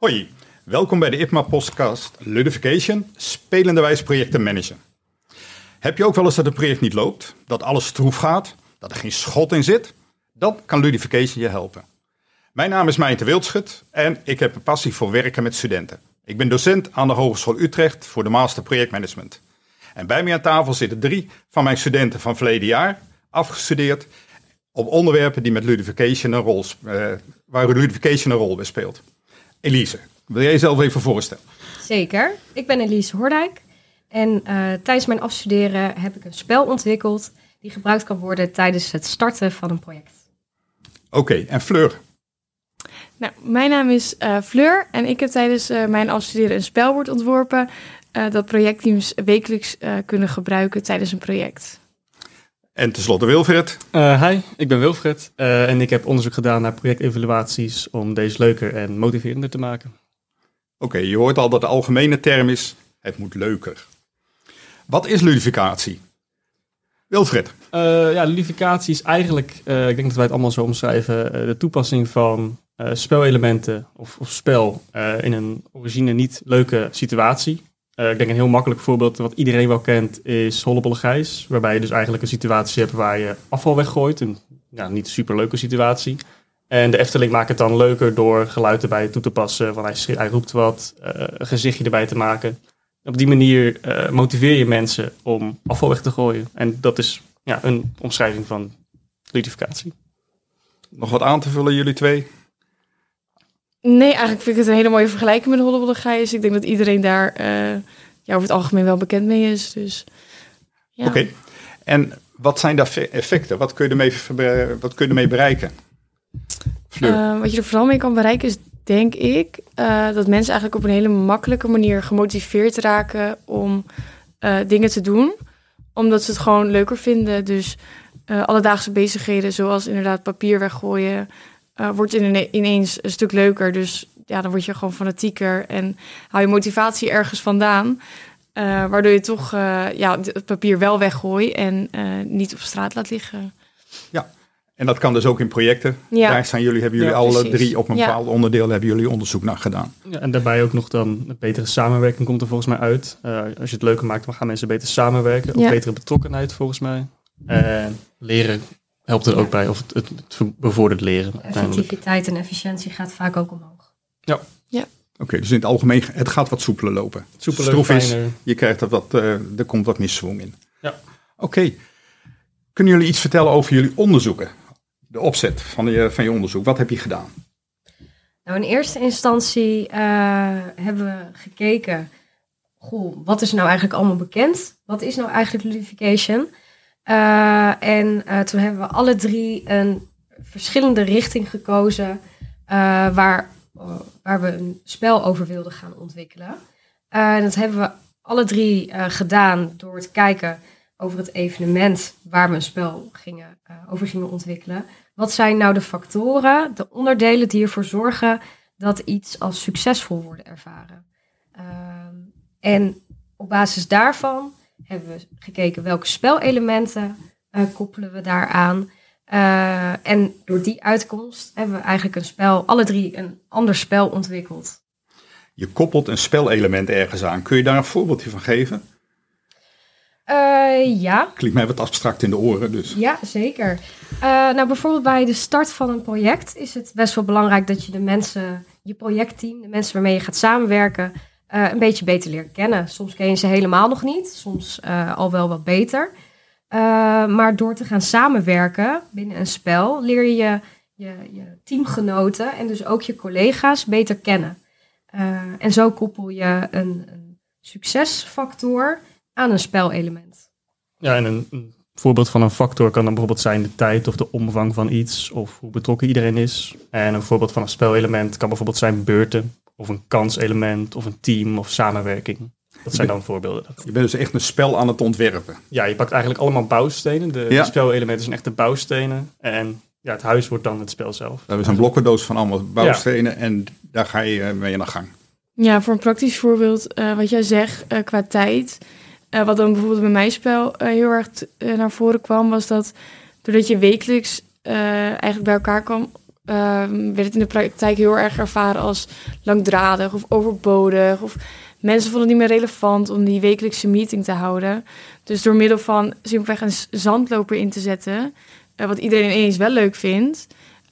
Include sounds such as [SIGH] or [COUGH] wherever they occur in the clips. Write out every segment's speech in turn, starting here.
Hoi, welkom bij de IPMA-podcast Ludification, spelende wijze projecten managen. Heb je ook wel eens dat een project niet loopt, dat alles stroef gaat, dat er geen schot in zit? Dan kan Ludification je helpen. Mijn naam is Mijnte Wildschut en ik heb een passie voor werken met studenten. Ik ben docent aan de Hogeschool Utrecht voor de Master Projectmanagement. En bij mij aan tafel zitten drie van mijn studenten van verleden jaar, afgestudeerd op onderwerpen die met ludification een rol, uh, waar ludification een rol bij speelt. Elise, wil jij jezelf even voorstellen? Zeker. Ik ben Elise Hoordijk. En uh, tijdens mijn afstuderen heb ik een spel ontwikkeld die gebruikt kan worden tijdens het starten van een project. Oké, en Fleur? Nou, mijn naam is uh, Fleur en ik heb tijdens uh, mijn afstuderen een spelwoord ontworpen dat projectteams wekelijks kunnen gebruiken tijdens een project. En tenslotte Wilfred. hi, ik ben Wilfred en ik heb onderzoek gedaan naar projectevaluaties om deze leuker en motiverender te maken. Oké, je hoort al dat de algemene term is, het moet leuker. Wat is ludificatie? Wilfred. Uh, ja, ludificatie is eigenlijk, uh, ik denk dat wij het allemaal zo omschrijven, uh, de toepassing van spelelementen of, of spel in een origine niet leuke situatie. Ik denk een heel makkelijk voorbeeld wat iedereen wel kent is Hollebolle Gijs. Waarbij je dus eigenlijk een situatie hebt waar je afval weggooit. Een niet super leuke situatie. En de Efteling maakt het dan leuker door geluid erbij toe te passen. Van hij, roept wat, een gezichtje erbij te maken. Op die manier uh, motiveer je mensen om afval weg te gooien. En dat is ja, een omschrijving van ludificatie. Nog wat aan te vullen, jullie twee? Nee, eigenlijk vind ik het een hele mooie vergelijking met Hollebolle Gijs. Ik denk dat iedereen daar uh, ja, over het algemeen wel bekend mee is. Dus, ja. Oké, en wat zijn daar effecten? Wat kun je ermee, wat kun je ermee bereiken? Uh, wat je er vooral mee kan bereiken is denk ik uh, dat mensen eigenlijk op een hele makkelijke manier gemotiveerd raken om dingen te doen. Omdat ze het gewoon leuker vinden. Dus alledaagse bezigheden, zoals inderdaad papier weggooien, wordt ineens een stuk leuker. Dus ja, dan word je gewoon fanatieker en hou je motivatie ergens vandaan. waardoor je toch ja, het papier wel weggooit en niet op straat laat liggen. Ja, en dat kan dus ook in projecten. Ja. Daar zijn jullie, hebben jullie ja, alle drie op een ja. bepaald onderdeel hebben jullie onderzoek naar gedaan. Ja, en daarbij ook nog dan een betere samenwerking komt er volgens mij uit. Uh, als je het leuker maakt, dan gaan mensen beter samenwerken. Ook betere betrokkenheid volgens mij. En leren helpt er ook bij, of het, het, het bevordert leren. Effectiviteit en efficiëntie gaat vaak ook omhoog. Ja. ja. Oké, dus in het algemeen, het gaat wat soepeler lopen. Soepeler, Stroef is, je krijgt er wat, uh, er komt wat meer swing in. Ja. Oké. Kunnen jullie iets vertellen over jullie onderzoeken? de opzet van je, van je onderzoek? Wat heb je gedaan? Nou, in eerste instantie uh, hebben we gekeken, goh, wat is nou eigenlijk allemaal bekend? Wat is nou eigenlijk ludification? Uh, en uh, toen hebben we alle drie een verschillende richting gekozen waar, waar we een spel over wilden gaan ontwikkelen. en dat hebben we alle drie gedaan door te kijken over het evenement waar we een spel gingen, over gingen ontwikkelen. Wat zijn nou de factoren, de onderdelen die ervoor zorgen dat iets als succesvol wordt ervaren? Ehm, en op basis daarvan hebben we gekeken welke spelelementen uh, koppelen we daaraan. Uh, en door die uitkomst hebben we eigenlijk een spel, alle drie een ander spel ontwikkeld. Je koppelt een spelelement ergens aan. Kun je daar een voorbeeldje van geven? Uh, ja. Klinkt mij wat abstract in de oren, dus. Ja, zeker. Uh, nou, bijvoorbeeld bij de start van een project is het best wel belangrijk dat je de mensen, je projectteam, de mensen waarmee je gaat samenwerken, uh, een beetje beter leert kennen. Soms ken je ze helemaal nog niet, soms al wel wat beter. maar door te gaan samenwerken binnen een spel, leer je je, je teamgenoten en dus ook je collega's beter kennen. en zo koppel je een, een succesfactor aan een spelelement. Ja, en een, een, voorbeeld van een factor kan dan bijvoorbeeld zijn de tijd of de omvang van iets of hoe betrokken iedereen is. En een voorbeeld van een spelelement kan bijvoorbeeld zijn beurten of een kanselement of een team of samenwerking. Dat zijn dan voorbeelden. Je bent dus echt een spel aan het ontwerpen. Ja, je pakt eigenlijk allemaal bouwstenen. De, ja. de spelelementen zijn echte bouwstenen. En ja, het huis wordt dan het spel zelf. Dat is een blokkendoos van allemaal bouwstenen en daar ga je mee aan de gang. Ja, voor een praktisch voorbeeld, uh, wat jij zegt uh, qua tijd. Uh, wat dan bijvoorbeeld bij mijn spel uh, heel erg uh, naar voren kwam, was dat doordat je wekelijks eigenlijk bij elkaar kwam, ehm, werd het in de praktijk heel erg ervaren als langdradig of overbodig. Of mensen vonden het niet meer relevant om die wekelijkse meeting te houden. Dus door middel van simpelweg een zandloper in te zetten, uh, wat iedereen ineens wel leuk vindt,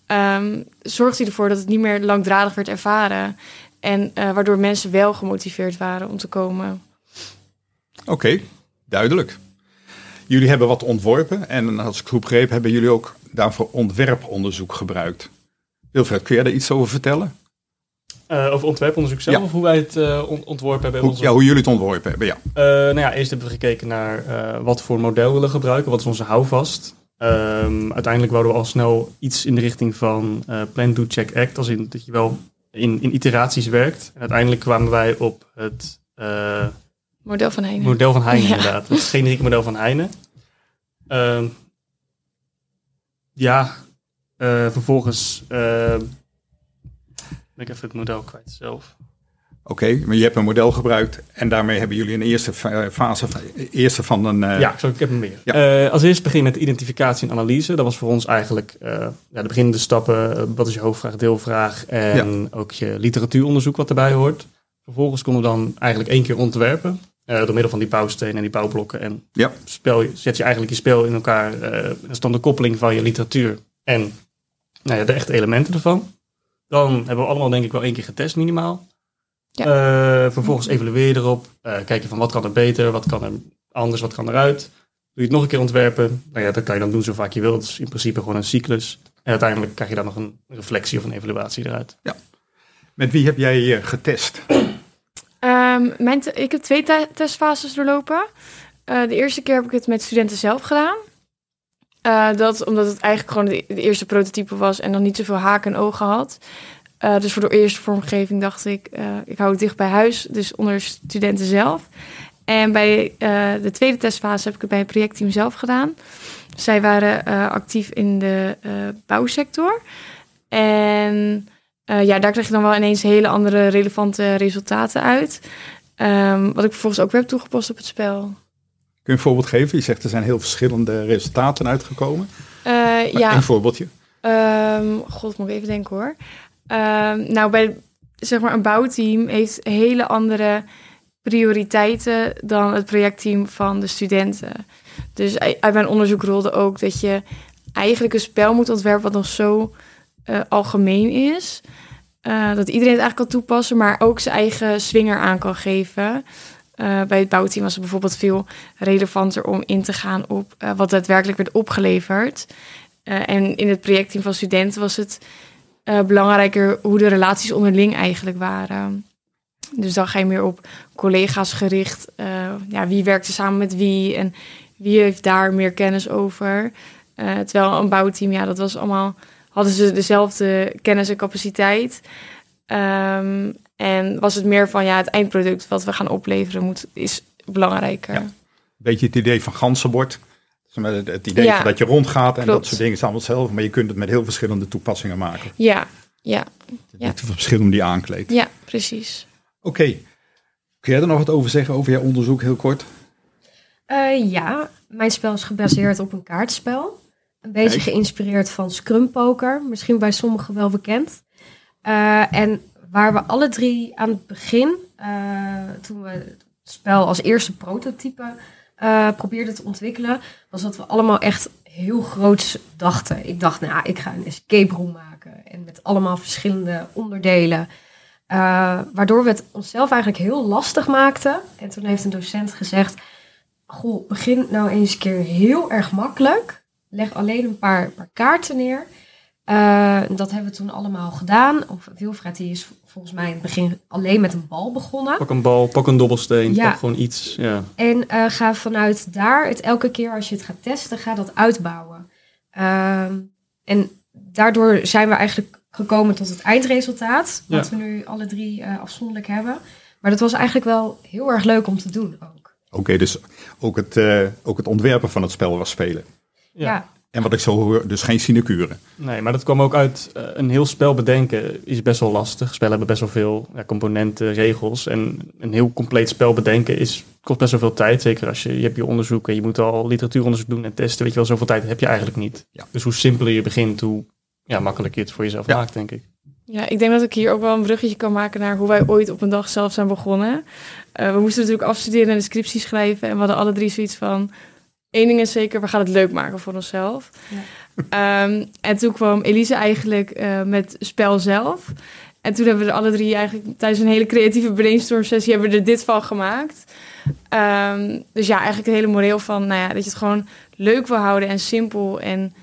um, zorgt hij ervoor dat het niet meer langdradig werd ervaren. En uh, waardoor mensen wel gemotiveerd waren om te komen. Oké, duidelijk. Jullie hebben wat ontworpen en als ik goed begreep hebben jullie ook daarvoor ontwerponderzoek gebruikt. Wilfred, kun jij daar iets over vertellen? Uh, over ontwerponderzoek zelf, of hoe wij het uh, ontworpen hebben? Hoe, ja, hoe jullie het ontworpen hebben, ja. Uh, nou ja, eerst hebben we gekeken naar wat voor model we willen gebruiken, wat is onze houvast. Um, uiteindelijk wouden we al snel iets in de richting van plan, do, check, act, als in dat je wel in, in iteraties werkt. En uiteindelijk kwamen wij op het... model van Heine. Model van Heine, ja. inderdaad. Het generieke model van Heine. Uh, ja, vervolgens uh, ben ik even het model kwijt zelf. Oké, okay, maar je hebt een model gebruikt en daarmee hebben jullie een eerste fase, eerste van een... Uh... Ja, zo, ik heb hem. Ja. Uh, als eerst begin met identificatie en analyse. Dat was voor ons eigenlijk uh, ja, de beginnende stappen. wat is je hoofdvraag, deelvraag en ja. ook je literatuuronderzoek wat erbij hoort. Vervolgens konden we dan eigenlijk één keer ontwerpen. Uh, door middel van die bouwstenen en die bouwblokken. En ja. spel, zet je eigenlijk je spel in elkaar. Uh, dat is dan de koppeling van je literatuur en nou ja, de echte elementen ervan. Dan hebben we allemaal denk ik wel één keer getest minimaal. Ja. Uh, vervolgens evalueer je erop. kijk je van wat kan er beter, wat kan er anders, wat kan eruit. Doe je het nog een keer ontwerpen. Nou ja, dat kan je dan doen zo vaak je wilt. Het is in principe gewoon een cyclus. En uiteindelijk krijg je dan nog een reflectie of een evaluatie eruit. Ja. Met wie heb jij getest? Um, mijn ik heb twee testfases doorlopen. Uh, de eerste keer heb ik het met studenten zelf gedaan. Uh, dat omdat het eigenlijk gewoon de, eerste prototype was en nog niet zoveel haken en ogen had. Uh, dus voor de eerste vormgeving dacht ik, ik hou het dicht bij huis, dus onder studenten zelf. En bij de tweede testfase heb ik het bij het projectteam zelf gedaan. Zij waren actief in de bouwsector. En ja, daar krijg je dan wel ineens hele andere relevante resultaten uit. Um, wat ik vervolgens ook weer heb toegepast op het spel. Kun je een voorbeeld geven? Je zegt er zijn heel verschillende resultaten uitgekomen. Uh, ja. Een voorbeeldje. Um, God, moet ik even denken hoor. Um, nou, bij zeg maar een bouwteam heeft hele andere prioriteiten dan het projectteam van de studenten. Dus uit mijn onderzoek rolde ook dat je eigenlijk een spel moet ontwerpen wat nog zo uh, algemeen is. Uh, dat iedereen het eigenlijk kan toepassen, maar ook zijn eigen swinger aan kan geven. Uh, bij het bouwteam was het bijvoorbeeld veel relevanter om in te gaan op wat daadwerkelijk werd opgeleverd. en in het projectteam van studenten was het belangrijker hoe de relaties onderling eigenlijk waren. Dus dan ga je meer op collega's gericht. ja, wie werkt er samen met wie en wie heeft daar meer kennis over. terwijl een bouwteam, ja, dat was allemaal hadden ze dezelfde kennis en capaciteit. Um, en was het meer van ja, het eindproduct wat we gaan opleveren moet, is belangrijker. Ja. Beetje het idee van ganzenbord. Het idee ja, van dat je rondgaat en klopt. dat soort dingen is allemaal hetzelfde. Maar je kunt het met heel verschillende toepassingen maken. Ja, ja. ja. Het verschil om die aankleedt. Ja, precies. Oké. Okay. Kun jij er nog wat over zeggen over jouw onderzoek heel kort? Uh, ja, mijn spel is gebaseerd op een kaartspel. Een beetje geïnspireerd van Scrum Poker. Misschien bij sommigen wel bekend. Uh, en waar we alle drie aan het begin, uh, toen we het spel als eerste prototype uh, probeerden te ontwikkelen, was dat we allemaal echt heel groots dachten. Ik dacht, nou, ik ga een escape room maken. En met allemaal verschillende onderdelen. waardoor we het onszelf eigenlijk heel lastig maakten. En toen heeft een docent gezegd, goh, begin nou eens een keer heel erg makkelijk leg alleen een paar, paar kaarten neer. Uh, dat hebben we toen allemaal gedaan. Of Wilfred die is volgens mij in het begin alleen met een bal begonnen. Pak een bal, pak een dobbelsteen, ja. pak gewoon iets. Ja. En uh, ga vanuit daar, het elke keer als je het gaat testen, ga dat uitbouwen. Uh, en daardoor zijn we eigenlijk gekomen tot het eindresultaat. Wat we nu alle drie uh, afzonderlijk hebben. Maar dat was eigenlijk wel heel erg leuk om te doen ook. Oké, dus ook het, ook het ontwerpen van het spel was spelen. Ja. En wat ik zo hoor, dus geen sinecure. Nee, maar dat kwam ook uit uh, een heel spel bedenken is best wel lastig. Spellen hebben best wel veel ja, componenten, regels. En een heel compleet spel bedenken is, kost best wel veel tijd. Zeker als je, je hebt je onderzoek en je moet al literatuuronderzoek doen en testen. Weet je wel, zoveel tijd heb je eigenlijk niet. Ja. Dus hoe simpeler je begint, hoe ja, makkelijk het voor jezelf maakt, denk ik. Ja, ik denk dat ik hier ook wel een bruggetje kan maken naar hoe wij ooit op een dag zelf zijn begonnen. Uh, we moesten natuurlijk afstuderen en de scriptie schrijven. En we hadden alle drie zoiets van, één ding is zeker, we gaan het leuk maken voor onszelf. Ja. Um, en toen kwam Elise eigenlijk uh, met spel zelf. En toen hebben we er alle drie eigenlijk tijdens een hele creatieve brainstorm sessie hebben we er dit van gemaakt. Um, dus ja, eigenlijk het hele moreel van, nou ja, dat je het gewoon leuk wil houden en simpel en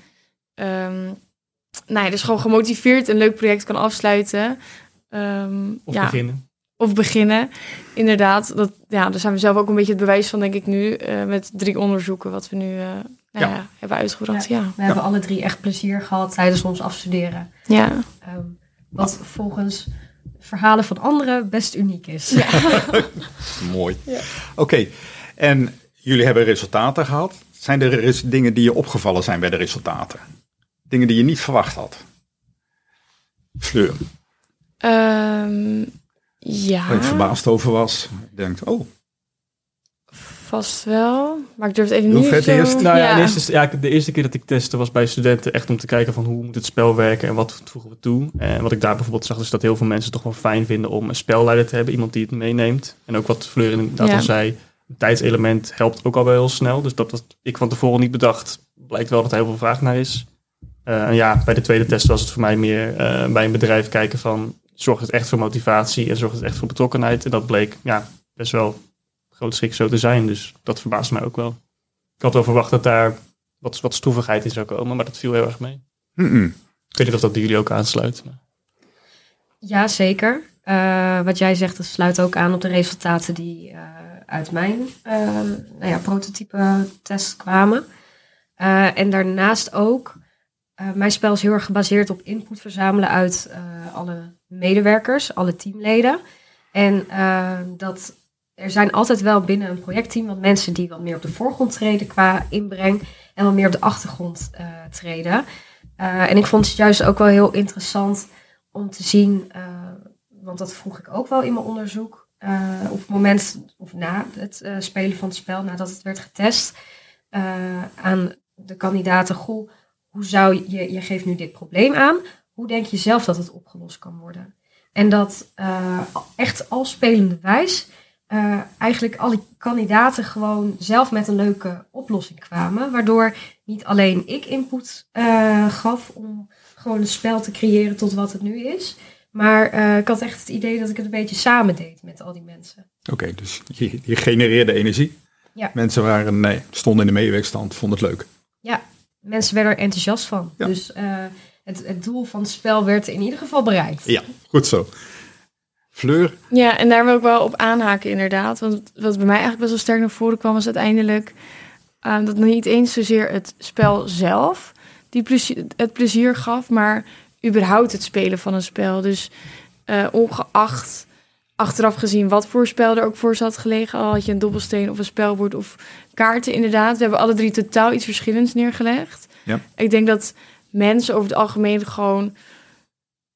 um, nou ja, dus gewoon gemotiveerd een leuk project kan afsluiten. Um, of ja, beginnen. Of beginnen, inderdaad. Dat, ja, daar zijn we zelf ook een beetje het bewijs van, denk ik nu, uh, met drie onderzoeken wat we nu uh, nou ja. ja. hebben uitgebracht. Ja, We hebben alle drie echt plezier gehad tijdens ons afstuderen. Ja. Um, wat volgens verhalen van anderen best uniek is. [LAUGHS] Mooi. Oké, okay. en jullie hebben resultaten gehad. Zijn er dingen die je opgevallen zijn bij de resultaten? Dingen die je niet verwacht had? Fleur. Um, ja. Waar je verbaasd over was. Je denkt, oh. Vast wel, maar ik durf het even niet zo... Eerst? Nou ja, eerste, ja, de eerste keer dat ik testte was bij studenten echt om te kijken van hoe moet het spel werken en wat voegen we toe. En wat ik daar bijvoorbeeld zag is dat heel veel mensen toch wel fijn vinden om een spelleider te hebben, iemand die het meeneemt. En ook wat Fleur inderdaad ja. al zei, een tijdselement helpt ook al wel heel snel. Dus dat wat ik van tevoren niet bedacht, blijkt wel dat er heel veel vraag naar is. Uh, en ja, bij de tweede test was het voor mij meer uh, bij een bedrijf kijken van zorgt het echt voor motivatie en zorgt het echt voor betrokkenheid. En dat bleek ja, best wel grootschik zo te zijn. Dus dat verbaasde mij ook wel. Ik had wel verwacht dat daar wat, wat stoevigheid in zou komen, maar dat viel heel erg mee. Mm -mm. Ik weet niet of dat bij jullie ook aansluit. Maar... Ja, zeker. Uh, wat jij zegt, dat sluit ook aan op de resultaten die uh, uit mijn uh, nou ja, prototype test kwamen. en daarnaast ook, mijn spel is heel erg gebaseerd op input verzamelen uit alle medewerkers, alle teamleden. En dat er zijn altijd wel binnen een projectteam wat mensen die wat meer op de voorgrond treden qua inbreng en wat meer op de achtergrond uh, treden. Uh, en ik vond het juist ook wel heel interessant om te zien, uh, want dat vroeg ik ook wel in mijn onderzoek, op het moment of na het spelen van het spel, nadat het werd getest, aan de kandidaten, goh, hoe zou je, je geeft nu dit probleem aan, hoe denk je zelf dat het opgelost kan worden? En dat echt al spelende wijs uh, eigenlijk alle kandidaten gewoon zelf met een leuke oplossing kwamen. Waardoor niet alleen ik input uh, gaf om gewoon een spel te creëren tot wat het nu is. Maar ik had echt het idee dat ik het een beetje samen deed met al die mensen. Oké, okay, dus je, je, genereerde energie. Ja. Mensen waren, nee, stonden in de meewerkstand, vonden het leuk. Ja, mensen werden er enthousiast van. Ja. Dus het, het doel van het spel werd in ieder geval bereikt. Ja, goed zo. Fleur? Ja, en daar wil ik wel op aanhaken inderdaad. Want wat bij mij eigenlijk best wel sterk naar voren kwam... was uiteindelijk uh, dat niet eens zozeer het spel zelf... die plezier, het plezier gaf, maar überhaupt het spelen van een spel. Dus uh, ongeacht achteraf gezien wat voor spel er ook voor zat gelegen... al had je een dobbelsteen of een spelbord of kaarten inderdaad. We hebben alle drie totaal iets verschillends neergelegd. Ja. Ik denk dat mensen over het algemeen gewoon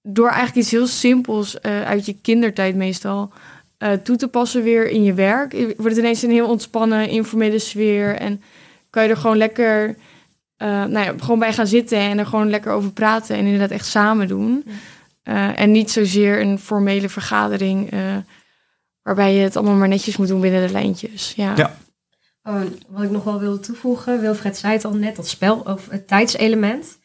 door eigenlijk iets heel simpels uh, uit je kindertijd meestal uh, toe te passen weer in je werk, wordt het ineens een heel ontspannen, informele sfeer. En kan je er gewoon lekker uh, nou ja, gewoon bij gaan zitten en er gewoon lekker over praten en inderdaad echt samen doen. Ja. en niet zozeer een formele vergadering waarbij je het allemaal maar netjes moet doen binnen de lijntjes. Ja. ja. Oh, wat ik nog wel wilde toevoegen, Wilfred zei het al net, dat spel of het tijdselement.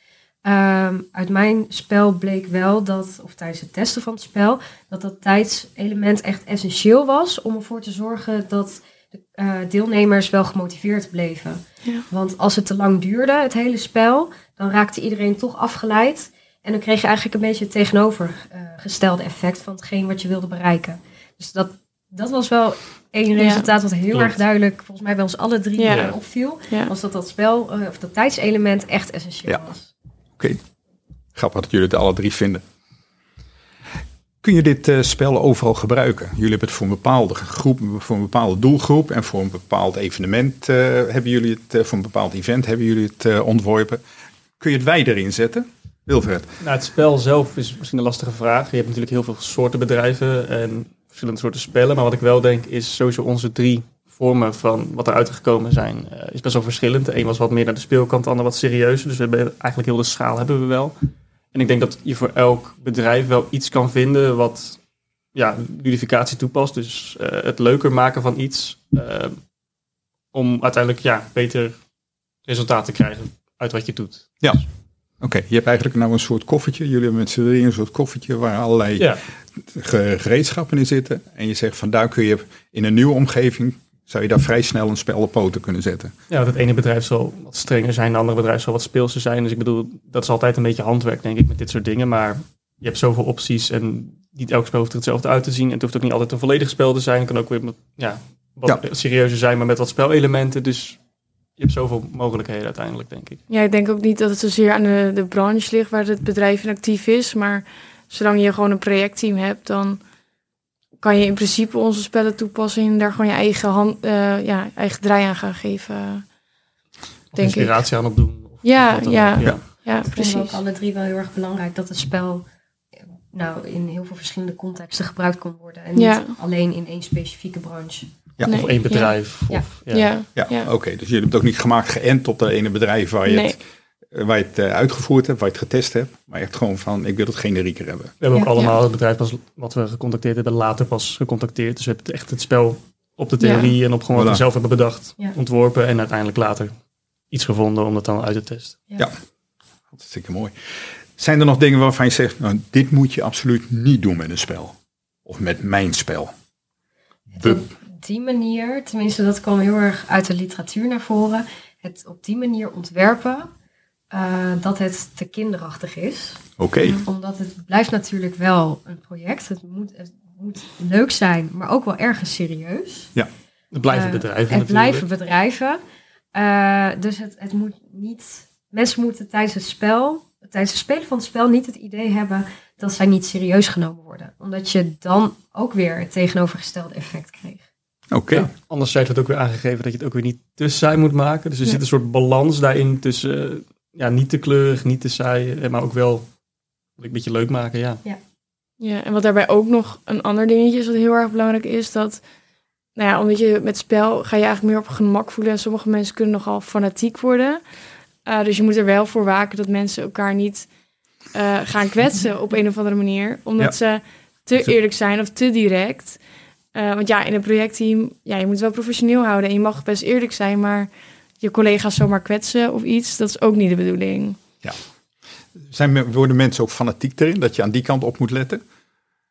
Um, uit mijn spel bleek wel dat, of tijdens het testen van het spel, dat dat tijdselement echt essentieel was om ervoor te zorgen dat de uh, deelnemers wel gemotiveerd bleven. Ja. Want als het te lang duurde, het hele spel, dan raakte iedereen toch afgeleid. En dan kreeg je eigenlijk een beetje het tegenovergestelde effect van hetgeen wat je wilde bereiken. Dus dat, dat was wel één resultaat wat heel erg duidelijk, volgens mij bij ons alle drie ja. opviel. Was dat dat spel, uh, of dat tijdselement echt essentieel was. Oké, grappig dat jullie het alle drie vinden. Kun je dit uh, spel overal gebruiken? Jullie hebben het voor een bepaalde groep, voor een bepaalde doelgroep en voor een bepaald evenement uh, hebben jullie het, uh, voor een bepaald event hebben jullie het ontworpen. Kun je het wijder inzetten? Wilfred? Nou, het spel zelf is misschien een lastige vraag. Je hebt natuurlijk heel veel soorten bedrijven en verschillende soorten spellen. Maar wat ik wel denk is sowieso onze drie vormen van wat er uitgekomen zijn, uh, is best wel verschillend. De een was wat meer naar de speelkant, de ander wat serieuzer. Dus we hebben eigenlijk heel de schaal hebben we wel. En ik denk dat je voor elk bedrijf wel iets kan vinden wat ja, ludificatie toepast. Dus uh, het leuker maken van iets. Uh, om uiteindelijk ja, beter resultaat te krijgen uit wat je doet. Ja. Oké, je hebt eigenlijk nou een soort koffertje. Jullie hebben met z'n drieën een soort koffertje waar allerlei ja. gereedschappen in zitten. En je zegt van daar kun je in een nieuwe omgeving, zou je daar vrij snel een spel op poten kunnen zetten. Ja, dat het ene bedrijf zal wat strenger zijn, het andere bedrijf zal wat speelser zijn. Dus ik bedoel, dat is altijd een beetje handwerk denk ik met dit soort dingen. Maar je hebt zoveel opties en niet elk spel hoeft er hetzelfde uit te zien. En het hoeft ook niet altijd een volledig spel te zijn. Het kan ook weer ja, wat serieuzer zijn, maar met wat spelelementen. Dus je hebt zoveel mogelijkheden uiteindelijk, denk ik. Ja, ik denk ook niet dat het zozeer aan de, de branche ligt waar het bedrijf in actief is. Maar zolang je gewoon een projectteam hebt, dan kan je in principe onze spellen toepassen en daar gewoon je eigen, hand, uh, ja, eigen draai aan gaan geven. denk inspiratie aan opdoen. Of ja, ja, ja, ja, precies. ook alle drie wel heel erg belangrijk dat het spel nou, in heel veel verschillende contexten gebruikt kan worden. En niet alleen in één specifieke branche. Ja, Of één bedrijf. Ja, of, ja. ja. ja. oké. Dus jullie hebben het ook niet gemaakt geënt op dat ene bedrijf waar je, het, eh, waar je het eh, uitgevoerd hebt, waar je het getest hebt. Maar echt gewoon van, ik wil het generieker hebben. We hebben ook allemaal het bedrijf pas, wat we gecontacteerd hebben, later pas gecontacteerd. Dus we hebben echt het spel op de theorie en op gewoon wat we zelf hebben bedacht, ontworpen. En uiteindelijk later iets gevonden om dat dan uit te testen. Ja, hartstikke mooi. Zijn er nog dingen waarvan je zegt, nou, dit moet je absoluut niet doen met een spel? Of met mijn spel? Op die manier, tenminste dat kwam heel erg uit de literatuur naar voren, het op die manier ontwerpen uh, dat het te kinderachtig is. Oké. Omdat het blijft natuurlijk wel een project. Het moet, het moet leuk zijn, maar ook wel ergens serieus. Ja, het blijven uh, bedrijven Het blijven bedrijven. Uh, dus het, het moet niet... Mensen moeten tijdens het spel tijdens het spelen van het spel niet het idee hebben dat zij niet serieus genomen worden. Omdat je dan ook weer het tegenovergestelde effect kreeg. Oké. Ja, anders werd het ook weer aangegeven dat je het ook weer niet te saai moet maken. Dus er zit een soort balans daarin tussen ja, niet te kleurig, niet te saai, eh, maar ook wel een beetje leuk maken. Ja. ja. Ja, en wat daarbij ook nog een ander dingetje is wat heel erg belangrijk is, dat nou ja, omdat je met spel ga je eigenlijk meer op gemak voelen en sommige mensen kunnen nogal fanatiek worden. Uh, dus je moet er wel voor waken dat mensen elkaar niet uh, gaan kwetsen op een of andere manier. Omdat ze te eerlijk zijn of te direct. Uh, want ja, in een projectteam, ja, je moet wel professioneel houden. En je mag best eerlijk zijn, maar je collega's zomaar kwetsen of iets, dat is ook niet de bedoeling. Ja. Zijn, worden mensen ook fanatiek erin, dat je aan die kant op moet letten?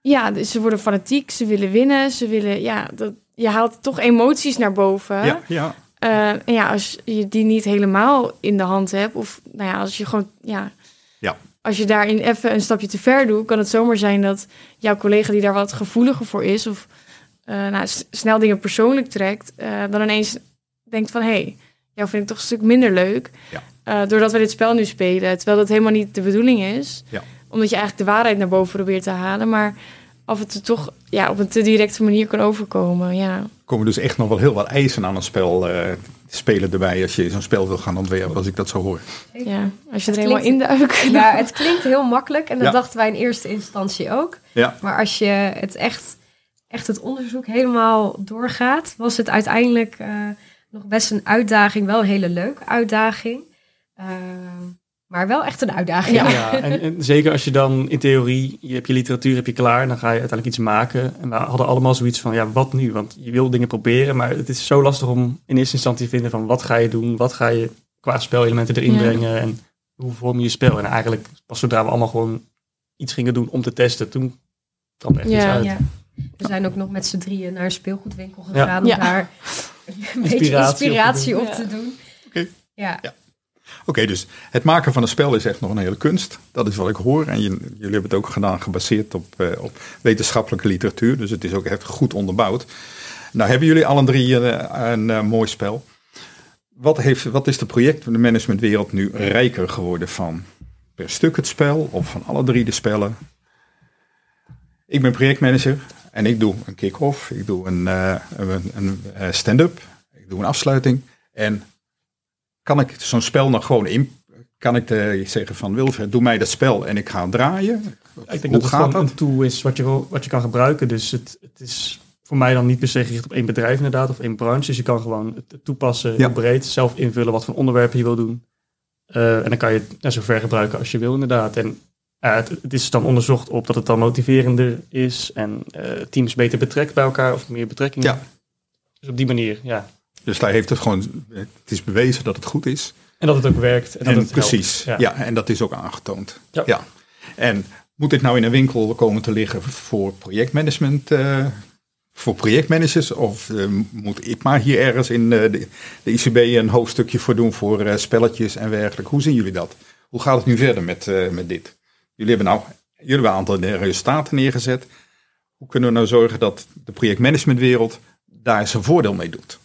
Ja, dus ze worden fanatiek, ze willen winnen, ze willen, ja, dat, je haalt toch emoties naar boven. Ja, ja. Uh, en ja, als je die niet helemaal in de hand hebt, of nou ja, als je gewoon, ja, ja. als je daarin even een stapje te ver doet, kan het zomaar zijn dat jouw collega die daar wat gevoeliger voor is, of uh, nou, snel dingen persoonlijk trekt, uh, dan ineens denkt van hé, hey, jou vind ik toch een stuk minder leuk. Ja. doordat we dit spel nu spelen, terwijl dat helemaal niet de bedoeling is. Ja. Omdat je eigenlijk de waarheid naar boven probeert te halen, maar af en toe toch ja, op een te directe manier kan overkomen. Ja. Komen dus echt nog wel heel wat eisen aan een spel uh, spelen erbij als je zo'n spel wil gaan ontwerpen, als ik dat zo hoor. Ja, als je er helemaal induikt. Ja, het klinkt heel makkelijk en dat dachten wij in eerste instantie ook. Ja. Maar als je het echt, echt het onderzoek helemaal doorgaat, was het uiteindelijk uh, nog best een uitdaging, wel een hele leuke uitdaging. Uh, maar wel echt een uitdaging. Ja, ja en, en, zeker als je dan in theorie, je hebt je literatuur heb je klaar, dan ga je uiteindelijk iets maken. En we hadden allemaal zoiets van, ja, wat nu? Want je wil dingen proberen, maar het is zo lastig om in eerste instantie te vinden van, wat ga je doen? Wat ga je qua spelelementen erin brengen? En hoe vorm je je spel? En eigenlijk, pas zodra we allemaal gewoon iets gingen doen om te testen, toen kwam er echt iets uit. We zijn ook nog met z'n drieën naar een speelgoedwinkel gegaan om daar een beetje inspiratie op te doen. Oké. Ja. Oké, dus het maken van een spel is echt nog een hele kunst. Dat is wat ik hoor. En jullie hebben het ook gedaan gebaseerd op, uh, op wetenschappelijke literatuur. Dus het is ook echt goed onderbouwd. Nou hebben jullie alle drie een, een, een uh, mooi spel. Wat, heeft, wat is de project de managementwereld nu rijker geworden van? Per stuk het spel of van alle drie de spellen? Ik ben projectmanager en ik doe een kick-off. Ik doe een, uh, een, een stand-up. Ik doe een afsluiting. En kan ik zo'n spel nog gewoon in? Kan ik de, zeggen van Wilfred, doe mij dat spel en ik ga draaien? Ik denk Hoe dat het gewoon een tool is wat je, wat je kan gebruiken. Dus het, het is voor mij dan niet per se gericht op één bedrijf inderdaad of één branche. Dus je kan gewoon het toepassen ja. breed, zelf invullen wat voor onderwerpen je wil doen. Uh, en dan kan je het ja, zo ver gebruiken als je wil inderdaad. En het, het, is dan onderzocht op dat het dan motiverender is en teams beter betrekt bij elkaar of meer betrekking. Ja. Dus op die manier, ja. Dus daar heeft het gewoon, het is bewezen dat het goed is. En dat het ook werkt. En, dat het precies, ja. ja. En dat is ook aangetoond. Ja. ja. En moet dit nou in een winkel komen te liggen voor projectmanagement, uh, voor projectmanagers? Of moet IPMA hier ergens in de, de, ICB een hoofdstukje voor doen voor spelletjes en werkelijk? Hoe zien jullie dat? Hoe gaat het nu verder met, met dit? Jullie hebben nou jullie hebben een aantal resultaten neergezet. Hoe kunnen we nou zorgen dat de projectmanagementwereld daar zijn voordeel mee doet?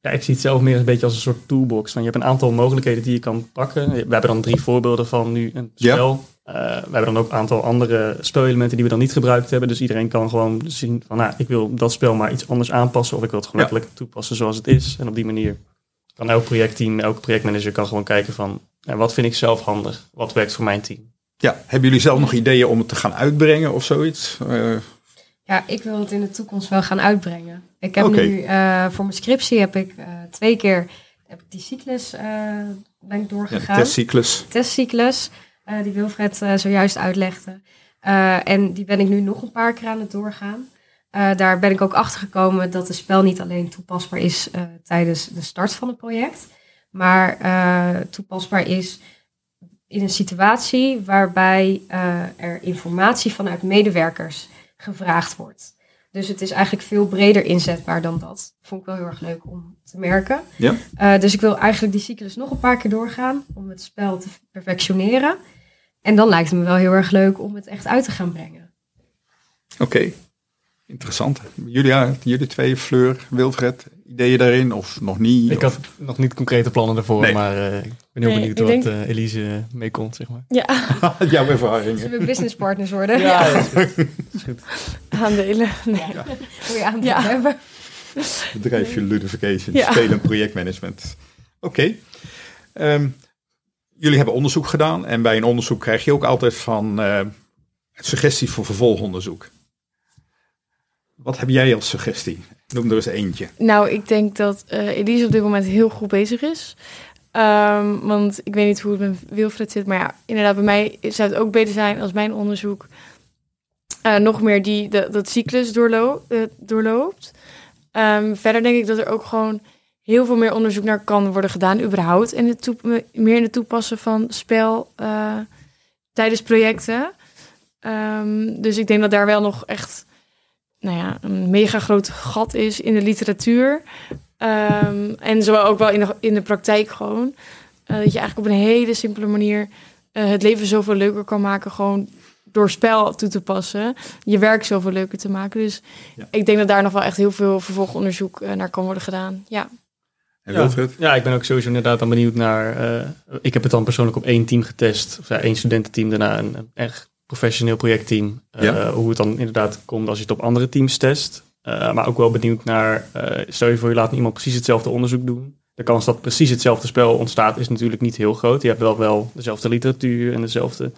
Ja, ik zie het zelf meer een beetje als een soort toolbox. Want je hebt een aantal mogelijkheden die je kan pakken. We hebben dan drie voorbeelden van nu een spel. Ja. Uh, we hebben dan ook een aantal andere spelelementen die we dan niet gebruikt hebben. Dus iedereen kan gewoon zien van, nou, ik wil dat spel maar iets anders aanpassen. Of ik wil het gewoon ja. letterlijk toepassen zoals het is. En op die manier kan elk projectteam, elke projectmanager kan gewoon kijken van, wat vind ik zelf handig? Wat werkt voor mijn team? Ja, hebben jullie zelf nog ideeën om het te gaan uitbrengen of zoiets? Uh, ja, ik wil het in de toekomst wel gaan uitbrengen. Ik heb okay. nu uh, voor mijn scriptie heb ik uh, twee keer heb ik die cyclus ben ik doorgegaan. Ja, testcyclus. Testcyclus, die Wilfred zojuist uitlegde. en die ben ik nu nog een paar keer aan het doorgaan. daar ben ik ook achter gekomen dat het spel niet alleen toepasbaar is tijdens de start van het project, maar toepasbaar is in een situatie waarbij er informatie vanuit medewerkers gevraagd wordt. Dus het is eigenlijk veel breder inzetbaar dan dat. Vond ik wel heel erg leuk om te merken. Ja. Uh, dus ik wil eigenlijk die cyclus nog een paar keer doorgaan om het spel te perfectioneren. En dan lijkt het me wel heel erg leuk om het echt uit te gaan brengen. Oké, okay. interessant. Jullie, jullie twee, Fleur, Wilfred, ideeën daarin of nog niet? Ik of? had nog niet concrete plannen ervoor, nee. maar uh, ik ben heel Nee, benieuwd wat denk- eh, Elise meekomt, zeg maar. Ja, [LAUGHS] Jouw ervaringen. Zullen we businesspartners worden? Ja, dat is goed. Dat is goed. aandelen. Nee. Je Ja. hebben? Bedrijfje ludification, Ja. spelen en projectmanagement. Oké. Ehm, jullie hebben onderzoek gedaan en bij een onderzoek krijg je ook altijd van eh suggesties voor vervolgonderzoek. Wat heb jij als suggestie? Noem er eens eentje. Nou, ik denk dat eh, Elise op dit moment heel goed bezig is. Ehm, want ik weet niet hoe het met Wilfred zit. Maar ja, inderdaad, bij mij zou het ook beter zijn als mijn onderzoek eh, nog meer die, de, dat cyclus eh, doorloopt. Ehm, verder denk ik dat er ook gewoon heel veel meer onderzoek naar kan worden gedaan, überhaupt. In het meer in het toepassen van spel tijdens projecten. Ehm, dus ik denk dat daar wel nog echt nou ja, een mega groot gat is in de literatuur. Ehm, en zowel ook wel in de, in de praktijk gewoon. Eh, dat je eigenlijk op een hele simpele manier eh, het leven zoveel leuker kan maken. Gewoon door spel toe te passen. Je werk zoveel leuker te maken. Dus Ja. ik denk dat daar nog wel echt heel veel vervolgonderzoek eh, naar kan worden gedaan. Ja. En Ja. Wilfred? Ja, ik ben ook sowieso inderdaad dan benieuwd naar. eh, ik heb het dan persoonlijk op één team getest. Of ja, één studententeam, daarna een, een echt professioneel projectteam. Eh, Ja. Hoe het dan inderdaad komt als je het op andere teams test. Eh, maar ook wel benieuwd naar. eh, stel je voor, je laat iemand precies hetzelfde onderzoek doen. De kans dat precies hetzelfde spel ontstaat is natuurlijk niet heel groot. Je hebt wel, wel dezelfde literatuur en dezelfde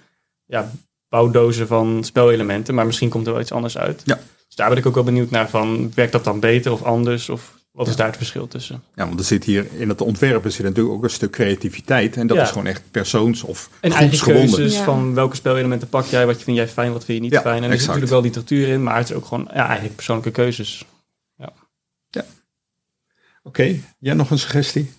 ja, bouwdozen van spelelementen. Maar misschien komt er wel iets anders uit. Ja. Dus daar ben ik ook wel benieuwd naar van. Werkt dat dan beter of anders? Of wat is daar het verschil tussen? Ja, want er zit hier in het ontwerpen zit natuurlijk ook een stuk creativiteit. En dat Ja. is gewoon echt persoons- of En eigen keuzes Ja. van welke spelelementen pak jij, wat vind jij fijn, wat vind je niet Ja, fijn. En er zit natuurlijk wel literatuur in, maar het is ook gewoon ja, eigenlijk persoonlijke keuzes. Oké, jij nog een suggestie?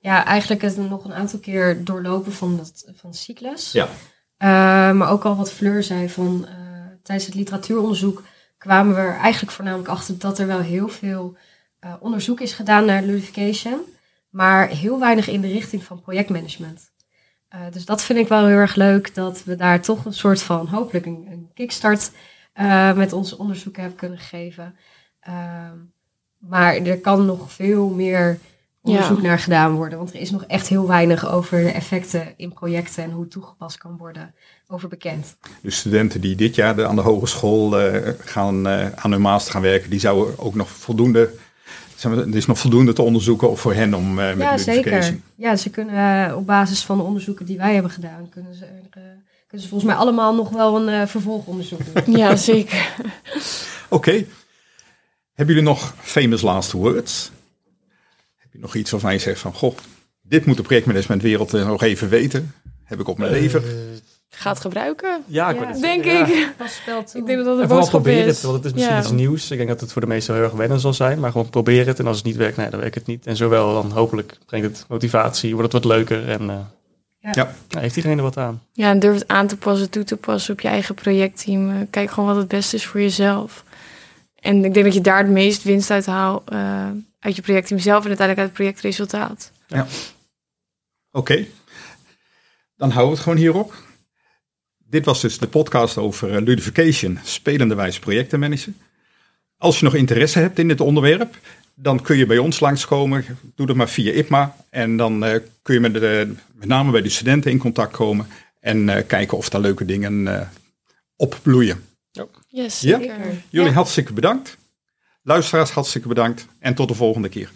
Ja, eigenlijk het nog een aantal keer doorlopen van, dat, van de cyclus. Ja. Eh, maar ook al wat Fleur zei van eh, tijdens het literatuuronderzoek kwamen we er eigenlijk voornamelijk achter dat er wel heel veel eh, onderzoek is gedaan naar ludification, maar heel weinig in de richting van projectmanagement. Eh, dus dat vind ik wel heel erg leuk dat we daar toch een soort van hopelijk een, een kickstart eh, met ons onderzoek hebben kunnen geven. Ehm, maar er kan nog veel meer onderzoek Ja. naar gedaan worden. Want er is nog echt heel weinig over de effecten in projecten en hoe het toegepast kan worden over bekend. Dus studenten die dit jaar de- aan de hogeschool eh, gaan, aan hun master gaan werken, die zouden ook nog voldoende. Er is nog voldoende te onderzoeken of voor hen om eh, met ja, zeker. Ja, ze kunnen eh, op basis van de onderzoeken die wij hebben gedaan, kunnen ze, er, eh, kunnen ze volgens mij allemaal nog wel een eh, vervolgonderzoek doen. ja, zeker. Oké. Hebben jullie nog famous last words? Heb je nog iets waarvan je zegt van, goh, dit moet de projectmanagementwereld nog even weten? Heb ik op mijn lever? Gaat gebruiken. Ja, ik Ja. Denk ja. ik. Ik denk dat dat de En vooral boodschap probeer is. het, want het is misschien Ja. iets nieuws. Ik denk dat het voor de meesten heel erg wennen zal zijn. Maar gewoon probeer het. En als het niet werkt, nee, dan werkt het niet. En zowel dan hopelijk brengt het motivatie, wordt het wat leuker. En eh, Ja. Ja. nou, heeft iedereen er wat aan. Ja, en durf het aan te passen, toe te passen op je eigen projectteam. Eh, Kijk gewoon wat het beste is voor jezelf. En ik denk dat je daar het meest winst uit haalt. eh, uit je projectteam zelf en uiteindelijk uit het projectresultaat. Oké, dan houden we het gewoon hierop. Dit was dus de podcast over eh, ludification, spelende wijze projecten managen. Als je nog interesse hebt in dit onderwerp, dan kun je bij ons langskomen. Doe dat maar via IPMA. En dan eh, kun je met, de, met name bij de studenten in contact komen en eh, kijken of daar leuke dingen eh, opbloeien. Yes, Ja? zeker. Jullie Ja. hartstikke bedankt. Luisteraars, hartstikke bedankt. En tot de volgende keer.